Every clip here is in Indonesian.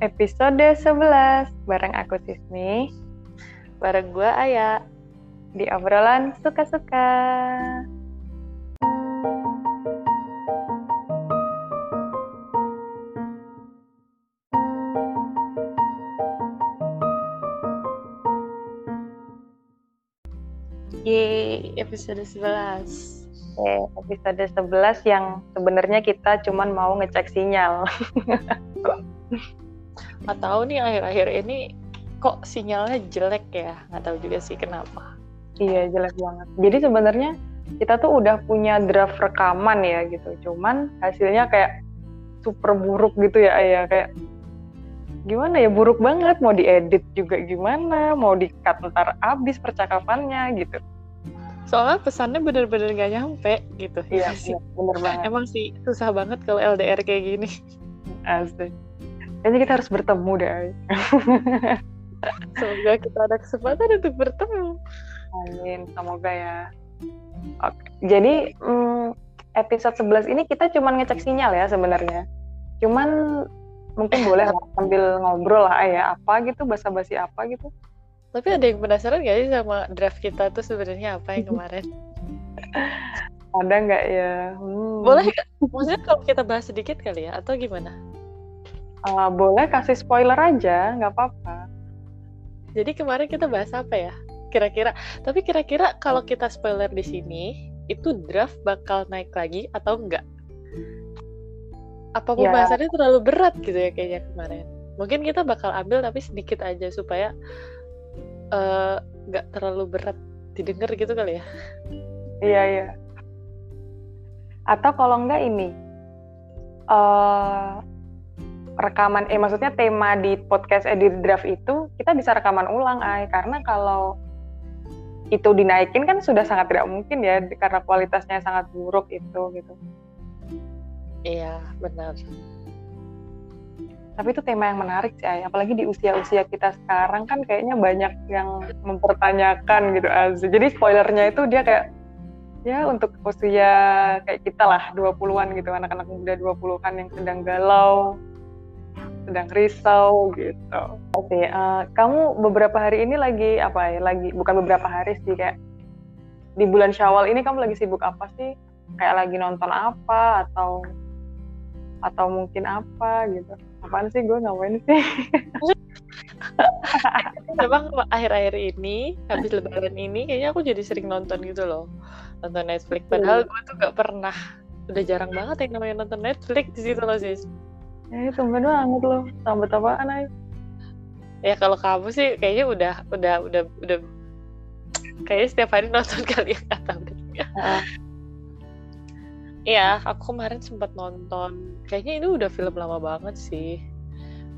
episode 11 bareng aku Sismi bareng gue Aya di obrolan suka-suka. Yeay, episode 11. Oke, episode 11 yang sebenarnya kita cuman mau ngecek sinyal. Nggak tahu nih akhir-akhir ini kok sinyalnya jelek ya. Nggak tahu juga sih kenapa. Iya, jelek banget. Jadi sebenarnya kita tuh udah punya draft rekaman ya gitu. Cuman hasilnya kayak super buruk gitu ya, ya kayak gimana ya buruk banget mau diedit juga gimana mau di-cut ntar abis percakapannya gitu soalnya pesannya bener-bener gak nyampe gitu iya sih iya, bener banget emang sih susah banget kalau LDR kayak gini asli kayaknya kita harus bertemu deh. Semoga kita ada kesempatan untuk bertemu. Amin semoga ya. Oke jadi hmm, episode 11 ini kita cuma ngecek sinyal ya sebenarnya. Cuman mungkin boleh sambil ngobrol lah ya apa gitu basa-basi apa gitu. Tapi ada yang penasaran gak sih sama draft kita tuh sebenarnya apa yang kemarin? Ada nggak ya? Hmm. boleh maksudnya kalau kita bahas sedikit kali ya atau gimana uh, boleh kasih spoiler aja nggak apa-apa. Jadi kemarin kita bahas apa ya? Kira-kira tapi kira-kira kalau kita spoiler di sini itu draft bakal naik lagi atau enggak apa ya. pembahasannya ya. terlalu berat gitu ya kayaknya kemarin? Mungkin kita bakal ambil tapi sedikit aja supaya eh, nggak uh, terlalu berat didengar gitu kali ya? Iya iya. Atau kalau enggak ini uh, rekaman eh maksudnya tema di podcast edit draft itu kita bisa rekaman ulang ay karena kalau itu dinaikin kan sudah sangat tidak mungkin ya karena kualitasnya sangat buruk itu gitu Iya, benar. Tapi itu tema yang menarik sih, Ay. apalagi di usia-usia kita sekarang kan kayaknya banyak yang mempertanyakan gitu, Az. Jadi spoilernya itu dia kayak ya untuk usia kayak kita lah 20-an gitu, anak-anak muda 20-an yang sedang galau, sedang risau gitu. Oke, uh, kamu beberapa hari ini lagi apa ya? Lagi bukan beberapa hari sih kayak di bulan Syawal ini kamu lagi sibuk apa sih? Kayak lagi nonton apa atau atau mungkin apa gitu apaan sih gue ngapain sih memang akhir-akhir ini habis lebaran ini kayaknya aku jadi sering nonton gitu loh nonton Netflix padahal gue tuh gak pernah udah jarang banget yang namanya nonton Netflix di situ loh sis ya tumben banget loh sambet apaan aja ya kalau kamu sih kayaknya udah udah udah udah kayaknya setiap hari nonton kali ya kata uh, Iya, aku kemarin sempat nonton. Kayaknya itu udah film lama banget sih.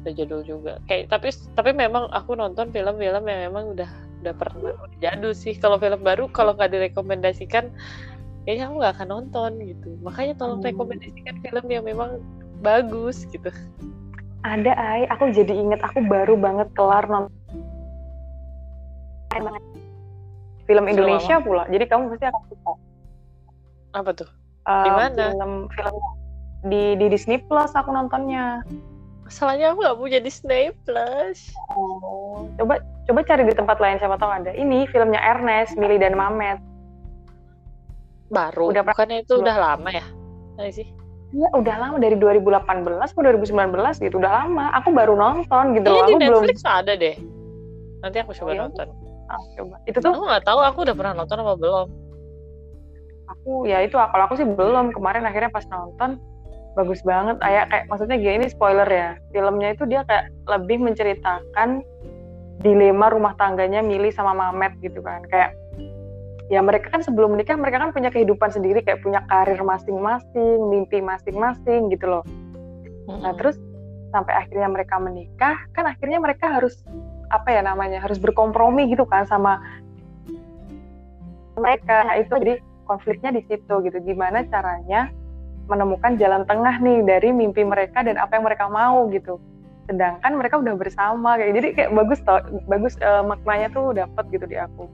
Udah jadul juga. Kayak tapi tapi memang aku nonton film-film yang memang udah udah pernah udah jadul sih. Kalau film baru kalau nggak direkomendasikan kayaknya aku nggak akan nonton gitu. Makanya tolong hmm. rekomendasikan film yang memang bagus gitu. Ada ay, aku jadi inget aku baru banget kelar nonton film Indonesia pula. Jadi kamu pasti akan suka. Apa tuh? uh, film film di di Disney Plus aku nontonnya. Masalahnya aku nggak punya Disney Plus. Oh coba coba cari di tempat lain siapa tahu ada. Ini filmnya Ernest Mili dan Mamet. Baru. Udah bukannya itu udah lama ya? Nggak sih Iya udah lama dari 2018 atau 2019 gitu udah lama. Aku baru nonton gitu loh aku di Netflix belum ada deh. Nanti aku coba oh, nonton. Ah, coba. Itu tuh? Aku nggak tahu aku udah pernah nonton apa belum. Aku ya itu kalau aku sih belum. Kemarin akhirnya pas nonton bagus banget. Kayak kayak maksudnya gini spoiler ya. Filmnya itu dia kayak lebih menceritakan dilema rumah tangganya Mili sama Mamet gitu kan. Kayak ya mereka kan sebelum menikah mereka kan punya kehidupan sendiri kayak punya karir masing-masing mimpi masing-masing gitu loh. Nah terus sampai akhirnya mereka menikah kan akhirnya mereka harus apa ya namanya harus berkompromi gitu kan sama mereka. Nah, itu jadi konfliknya di situ gitu. Gimana caranya menemukan jalan tengah nih dari mimpi mereka dan apa yang mereka mau gitu. Sedangkan mereka udah bersama kayak jadi kayak bagus tau bagus uh, maknanya tuh dapat gitu di aku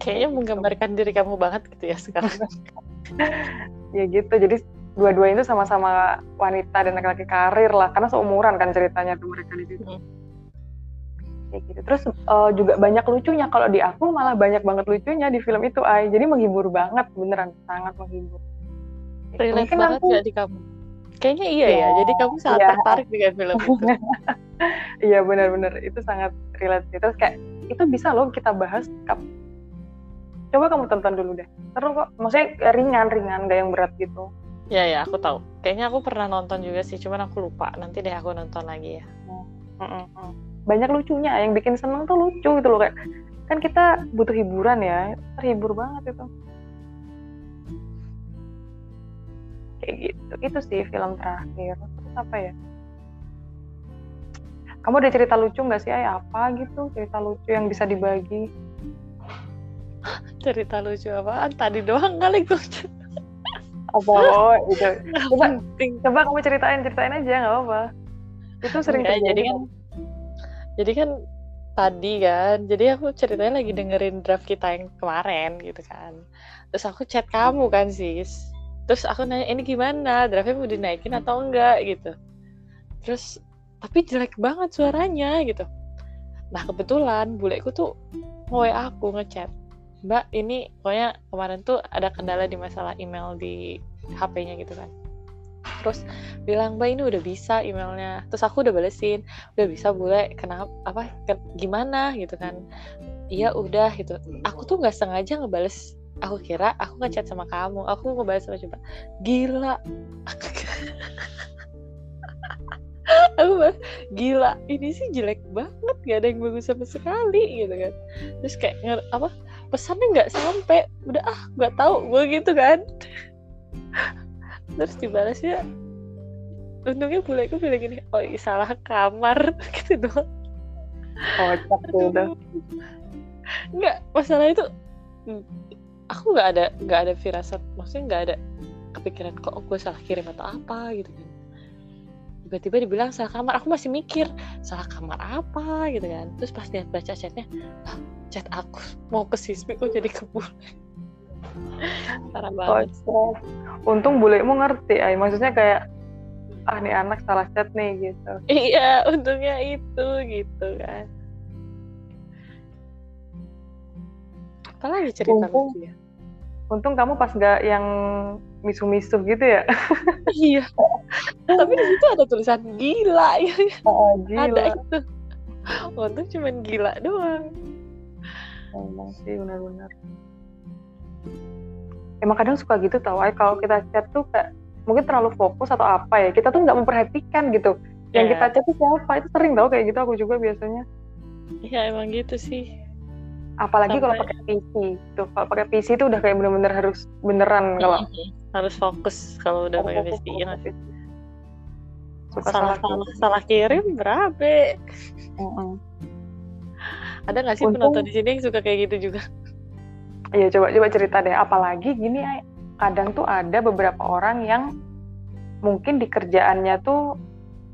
kayaknya menggambarkan diri kamu banget gitu ya sekarang ya gitu jadi dua-dua itu sama-sama wanita dan laki-laki karir lah karena seumuran kan ceritanya tuh mereka di situ Hmm. kayak gitu terus eh, juga banyak lucunya kalau di aku malah banyak banget lucunya di film itu ay jadi menghibur banget beneran sangat menghibur relate mungkin banget aku nggak di kamu kayaknya iya ya Iya, jadi kamu sangat iya. tertarik dengan film itu iya benar-benar itu sangat relate sih. terus kayak itu bisa loh kita bahas. Coba kamu tonton dulu deh. Seru kok. Maksudnya ringan ringan gak yang berat gitu. Ya ya aku tahu. Kayaknya aku pernah nonton juga sih cuman aku lupa. Nanti deh aku nonton lagi ya. Mm-mm. banyak lucunya. Yang bikin seneng tuh lucu gitu loh kayak kan kita butuh hiburan ya. Terhibur banget itu. Kayak gitu. Itu sih film terakhir. Terus apa ya? Kamu ada cerita lucu nggak sih ay? Apa gitu? Cerita lucu yang bisa dibagi cerita lucu apaan? Tadi doang kali gue apa? Oh itu. Coba penting coba kamu ceritain ceritain aja nggak apa itu sering Enggak, jadi kan jadi kan tadi kan jadi aku ceritanya lagi dengerin draft kita yang kemarin gitu kan. Terus aku chat kamu kan sis. Terus aku nanya ini gimana? Draftnya mau dinaikin atau enggak? gitu. Terus tapi jelek banget suaranya gitu. Nah kebetulan buleku tuh nge aku ngechat mbak ini pokoknya kemarin tuh ada kendala di masalah email di HP-nya gitu kan. Terus bilang mbak ini udah bisa emailnya. Terus aku udah balesin udah bisa bule kenapa apa ke- gimana? Gitu kan. Iya udah gitu. Aku tuh nggak sengaja ngebales. Aku kira aku ngechat sama kamu. Aku ngebales sama coba? Gila aku bilang, gila ini sih jelek banget gak ada yang bagus sama sekali gitu kan. Terus kayak nger- apa pesannya nggak sampai. Udah ah nggak tahu gue gitu kan. Terus dibalasnya untungnya buleku bilang gini oh iya, salah kamar gitu doang. Kocak tuh udah. Nggak masalah itu aku nggak ada nggak ada firasat maksudnya nggak ada kepikiran kok gue salah kirim atau apa gitu kan tiba-tiba dibilang salah kamar. Aku masih mikir salah kamar apa? Gitu kan. Terus pas lihat baca chatnya ah, chat aku mau ke sismi kok jadi ke bule parah banget. kocak untung bulemu ngerti ay maksudnya kayak ah nih anak salah chat nih gitu. Iya untungnya itu gitu kan. Apalagi cerita Untung- lucu ya untung kamu pas gak yang misu-misu gitu ya. Iya. Tapi di situ ada tulisan gila ya. Oh, ada itu. Untung cuman gila doang. Emang sih benar-benar. Emang kadang suka gitu tau ay kalau kita chat tuh kayak mungkin terlalu fokus atau apa ya kita tuh nggak memperhatikan gitu. Yang Ya. kita chat tuh siapa? Itu sering tau kayak gitu aku juga biasanya. Iya emang gitu sih apalagi kalau pakai PC tuh. Kalau pakai PC itu udah kayak bener-bener harus beneran kalau harus fokus kalau udah pakai PC ya suka salah salah, salah salah kirim berabe. Mm-mm. ada nggak sih Untung- penonton di sini yang suka kayak gitu juga? Iya coba coba cerita deh. Apalagi gini, kadang tuh ada beberapa orang yang mungkin di kerjaannya tuh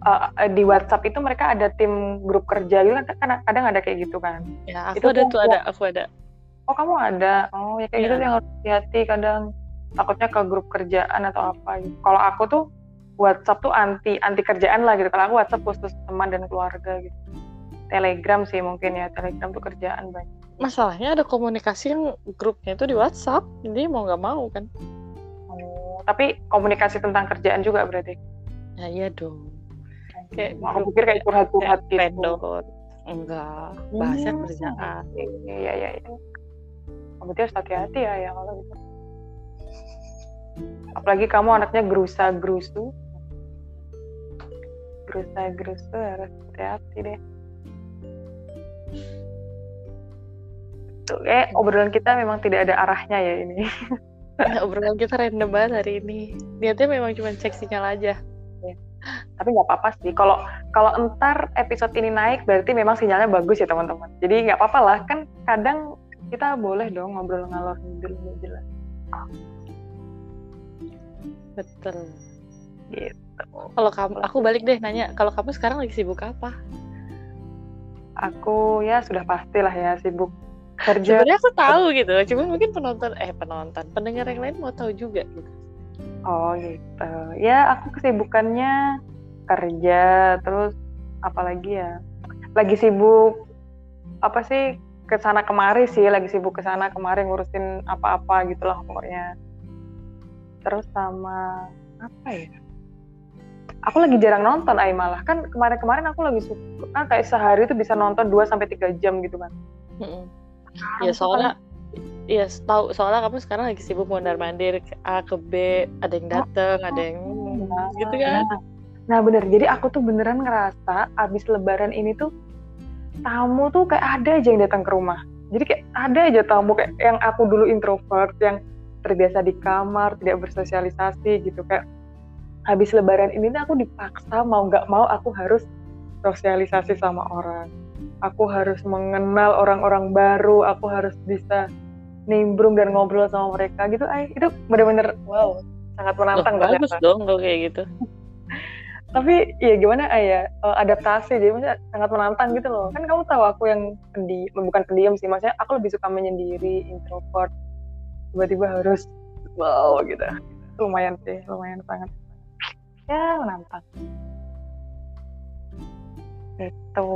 uh, di WhatsApp itu mereka ada tim grup kerja gitu kan kadang, kadang ada kayak gitu kan. ya aku Itu ada tuh ada aku ada Oh kamu ada? Oh ya kayak gitu Iya. tuh yang harus hati-hati kadang takutnya ke grup kerjaan atau apa gitu. Kalau aku tuh WhatsApp tuh anti anti kerjaan lah gitu. Kalau aku WhatsApp khusus teman dan keluarga gitu. Telegram sih mungkin ya. Telegram tuh kerjaan banyak. masalahnya ada komunikasi yang grupnya itu di WhatsApp jadi mau nggak mau kan Oh, tapi komunikasi tentang kerjaan juga berarti. ya iya dong kayak aku pikir kayak curhat-curhat gitu. vendor enggak bahasnya Hmm. kerjaan Iya, iya, iya. Berarti harus hati-hati ya, ya kalau gitu. Apalagi kamu anaknya gerusa-gerusu. Gerusa-gerusu harus hati-hati deh. Tuh, eh, obrolan kita memang tidak ada arahnya ya ini. Ya, obrolan kita random banget hari ini niatnya memang cuma cek sinyal aja Tapi nggak apa-apa sih. Kalau kalau entar episode ini naik, berarti memang sinyalnya bagus ya teman-teman. Jadi nggak apa-apa lah. Kan kadang kita boleh dong ngobrol ngalor ngidul nggak jelas. betul Gitu. kalau kamu aku balik deh nanya kalau kamu sekarang lagi sibuk apa Aku ya sudah pastilah ya sibuk kerja. sebenarnya aku tahu gitu cuman mungkin penonton eh penonton pendengar yang lain mau tahu juga gitu Oh gitu. Ya aku kesibukannya kerja terus apalagi ya? Lagi sibuk apa sih ke sana kemari sih lagi sibuk ke sana kemari ngurusin apa-apa gitu loh pokoknya. Terus sama apa ya? Aku lagi jarang nonton ay malah. Kan kemarin-kemarin aku lagi suka kan kayak sehari itu bisa nonton 2 sampai tiga jam gitu kan. Mm-mm. ya soalnya Iya, tahu soalnya kamu sekarang lagi sibuk mondar mandir ke A ke B, ada yang dateng, ada yang Nah, gitu kan. Nah, nah bener, jadi aku tuh beneran ngerasa abis lebaran ini tuh tamu tuh kayak ada aja yang datang ke rumah. Jadi kayak ada aja tamu kayak yang aku dulu introvert, yang terbiasa di kamar, tidak bersosialisasi gitu. Kayak habis lebaran ini tuh aku dipaksa mau nggak mau aku harus sosialisasi sama orang. Aku harus mengenal orang-orang baru, aku harus bisa nimbrung dan ngobrol sama mereka gitu. Ay, itu bener-bener wow, sangat Loh, menantang banget. bagus dong kalau kayak gitu. tapi ya gimana ah ya eh, adaptasi jadi maksudnya sangat menantang gitu loh kan kamu tahu aku yang pendiam bukan pendiam sih maksudnya aku lebih suka menyendiri introvert tiba-tiba harus wow gitu lumayan sih lumayan sangat ya menantang itu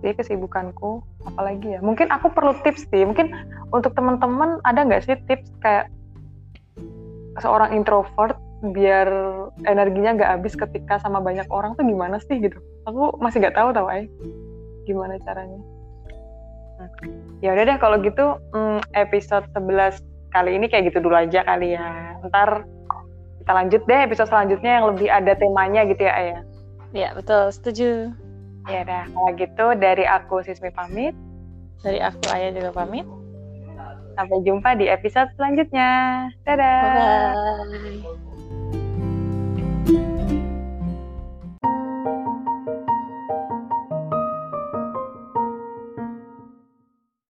jadi kesibukanku. Apalagi ya? Mungkin aku perlu tips sih. Mungkin untuk teman-teman ada nggak sih tips kayak seorang introvert biar energinya nggak habis ketika sama banyak orang tuh gimana sih gitu? Aku masih nggak tahu tau ay gimana caranya? Nah, ya udah deh kalau gitu hmm, episode 11 kali ini kayak gitu dulu aja kali ya. Ntar kita lanjut deh episode selanjutnya yang lebih ada temanya gitu ya Ayah Ya, betul, setuju. Ya udah kalau gitu dari aku Sismi pamit Dari aku Ayah juga pamit. sampai jumpa di episode selanjutnya dadah Bye bye.